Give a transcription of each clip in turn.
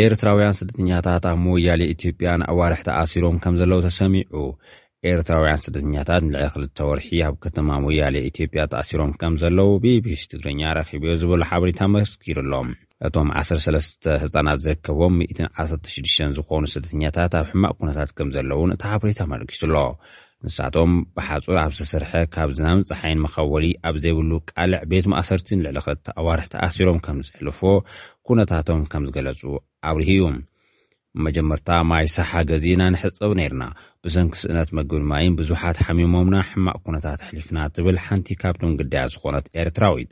ኤርትራውያን ስደተኛታት ኣብ ሞያሌ ኢትዮጵያ ንኣዋርሕ ተኣሲሮም ከምዘለዉ ተሰሚዑ። ኤርትራውያን ስደተኛታት ንልዕሊ ክልተ ወርሒ ኣብ ከተማ ሞያሌ ኢትዮጵያ ተኣሲሮም ከምዘለዉ ቢቢሲ ትግርኛ ረኺቡዮ ዝበሎ ሓበሬታ መስኪሩ'ሎ። እቶም ዓሰርተ ሰለስተ ህጻናት ዝርከቦም ሚእትን ዓሰርተ ሽዱሽተን ዝኾኑ ስደተኛታት ኣብ ሕማቕ ኩነታት ከም ዘለዉን እቲ ሓበሬታ ኣመልኪቱ ኣሎ። ንሳቶም ብሓጹር ኣብ ዝተሰርሐ ካብ ዝናብን ጸሓይን መኸወሊ ኣብ ዘይብሉ ቃልዕ ቤት ማእሰርቲ ንልዕሊ ክልተ ኣዋርሕ ተኣሲሮም ከም ዘሕልፉ ኩነታቶም ከም ዝገለጹ ኣብሪሁ እዩ። ብመጀመርታ ማይ ሳሓ ገዚእና ንሕጸብ ነይርና። ብሰንኪ ስእነት መግብን ማይን ብዙሓት ሓሚሞምና ሕማቕ ኩነታት ኣሕሊፍና ትብል ሓንቲ ካብቶም ግዳያት ዝኾነት ኤርትራዊት።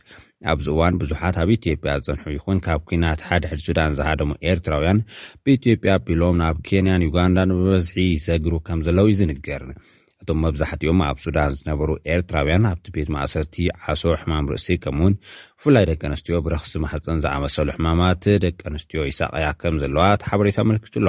ኣብዚ እዋን ብዙሓት ኣብ ኢትዮጵያ ዝጸንሑ ይኹን ካብ ኲናት ሓድሕድ ሱዳን ዝሃደሙ ኤርትራውያን ብኢትዮጵያ ኣቢሎም ናብ ኬንያን ዩጋንዳን ብበዝሒ ይሰግሩ ከምዘለዉ'ዩ ዝንገር። እቶም መብዛሕቲኦም ኣብ ሱዳን ዝነበሩ ኤርትራውያን ኣብቲ ቤት ማእሰርቲ ዓሶ፣ ሕማም ርእሲ ከምኡ'ውን ብፍላይ ደቂ ኣንስትዮ ብረኽሲ ማህጸን ዝኣመሰሉ ሕማማት ደቂ ኣንስትዮ ይሳቐያ ከም ዘለዋ እቲ ሓበሬታ ኣመልኪቱ ኣሎ።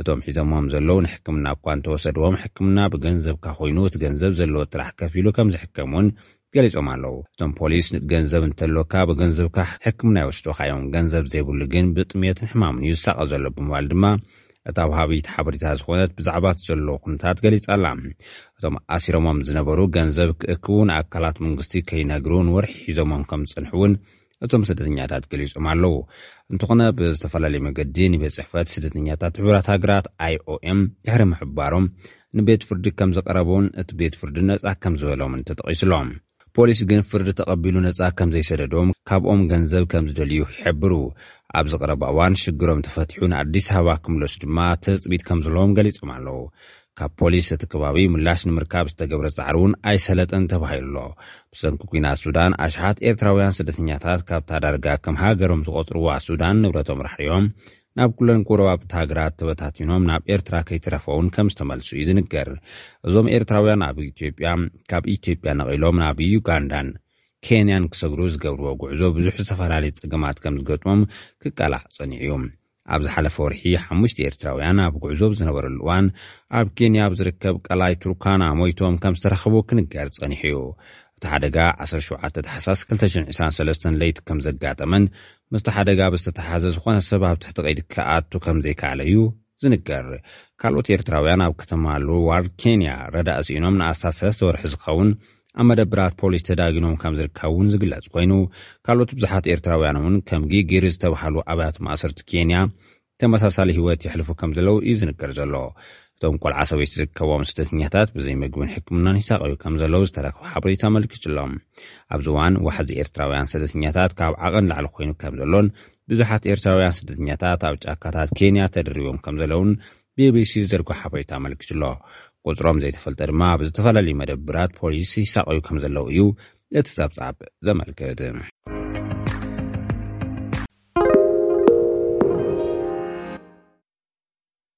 እቶም ሒዘሞም ዘለዉ ንሕክምና እኳ እንተወሰድዎም ሕክምና ብገንዘብካ ኮይኑ እቲ ገንዘብ ዘለዎ ጥራሕ ከፊሉ ከም ዝሕከም እውን ገሊጾም ኣለዉ። እቶም ፖሊስ ን ገንዘብ እንተሎካ ብገንዝብካ ሕክምና ይወስዱኻ እዮም፣ ገንዘብ ዘይብሉ ግን ብጥምየትን ሕማምን እዩ ዝሳቐ ዘሎ ብምባል ድማ እታ ወሃቢት ሓበሬታ ዝኾነት ብዛዕባ እቲ ዘሎ ኩነታት ገሊጻ ኣላ። እቶም ኣሲሮሞም ዝነበሩ ገንዘብ ክእክቡ ንኣካላት መንግስቲ ከይነግሩ ንወርሒ ሒዞሞም ከም ዝጸንሑ እውን እቶም ስደተኛታት ገሊጾም ኣለዉ። እንተኾነ ብዝተፈላለየ መገዲ ንቤትጽሕፈት ስደተኛታት ሕቡራት ሃገራት፣ IOM፣ ድሕሪ ምሕባሮም ንቤት ፍርዲ ከም ዝቐረቡን እቲ ቤት ፍርዲ ነጻ ከም ዝበሎምን ተጠቒሱ'ሎ። ፖሊስ ግን ፍርዲ ተቐቢሉ ነጻ ከም ዘይሰደዶም ካብኦም ገንዘብ ከም ዝደልዩ ይሕብሩ። ኣብዚ ቀረባ እዋን ሽግሮም ተፈቲሑ ንኣዲስ ኣበባ ክምለሱ ድማ ትጽቢት ከም ዘለዎም ገሊጾም ኣለዉ። ካብ ፖሊስ እቲ ከባቢ ምላሽ ንምርካብ ዝተገብረ ጻዕሪ እውን ኣይሰለጠን ተባሂሉ'ሎ። ብሰንኪ ኲናት ሱዳን ኣሽሓት ኤርትራውያን ስደተኛታት ካብታ ዳርጋ ከም ሃገሮም ዝቖጽርዋ ሱዳን ንብረቶም ራሕሪዮም ናብ ኩለን ጎረባብቲ ሃገራት ተበታቲኖም ናብ ኤርትራ ከይተረፈ'ውን ከም ዝተመልሱ እዩ ዝንገር። እዞም ኤርትራውያን ኣብ ኢትዮጵያ ካብ ኢትዮጵያ ነቒሎም ናብ ዩጋንዳን ኬንያን ክሰግሩ ዝገብርዎ ጉዕዞ ብዙሕ ዝተፈላለየ ጸገማት ከም ዝገጥሞም ክቃላሕ ጸኒሑ'ዩ። ኣብ ዝሓለፈ ወርሒ ሓሙሽተ ኤርትራውያን ኣብ ጉዕዞ ኣብ ዝነበርሉ እዋን ኣብ ኬንያ ኣብ ዝርከብ ቀላይ ቱርካና ሞይቶም ከም ዝተረኸቡ ክንገር ጸኒሑ እዩ። እቲ ሓደጋ ዓሰርተ ሸውዓተ ታሕሳስ ክልተ ሽሕን ዕስራን ሰለስተን ለይቲ ከም ዘጋጠመን ምስቲ ሓደጋ ኣብ ዝተተሓሓዘ ዝኾነ ሰብ ኣብ ትሕቲ ቀይዲ ክኣቱ ከም ዘይከኣለ እዩ ዝንገር። ካልኦት ኤርትራውያን ኣብ ከተማ ሉዋር ኬንያ ረዳኢ ስኢኖም ንኣስታት ሰለስተ ወርሒ ዝኸውን ኣብ መደብራት ፖሊስ ተዳጊኖም ከም ዝርከቡ'ውን ዝግለጽ ኮይኑ፣ ካልኦት ብዙሓት ኤርትራውያን'ውን ከም ጊጊር ዝተብሃሉ ኣብያት ማእሰርቲ ኬንያ ተመሳሳሊ ህይወት የሕልፉ ከም ዘለዉ እዩ ዝንገር ዘሎ። እቶም ቆልዓ ሰበይቲ ዝርከቦም ስደተኛታት ብዘይ ምግብን ሕክምናን ይሳቐዩ ከም ዘለዉ ዝተረኽበ ሓበሬታ ኣመልኪቱ'ሎ። ኣብዚ እዋን ዋሕዚ ኤርትራውያን ስደተኛታት ካብ ዓቐን ላዕሊ ኮይኑ ከም ዘሎን ብዙሓት ኤርትራውያን ስደተኛታት ኣብ ጫካታት ኬንያ ተደሪቦም ከም ዘለዉን ቢቢሲ ዝዘርግሖ ሓበሬታ ኣመልኪቱ'ሎ። ቁጽሮም ዘይተፈልጠ ድማ ኣብ ዝተፈላለዩ መደብራት ፖሊስ ይሳቐዩ ከምዘለዉ እዩ እቲ ጸብጻብ ዘመልክት።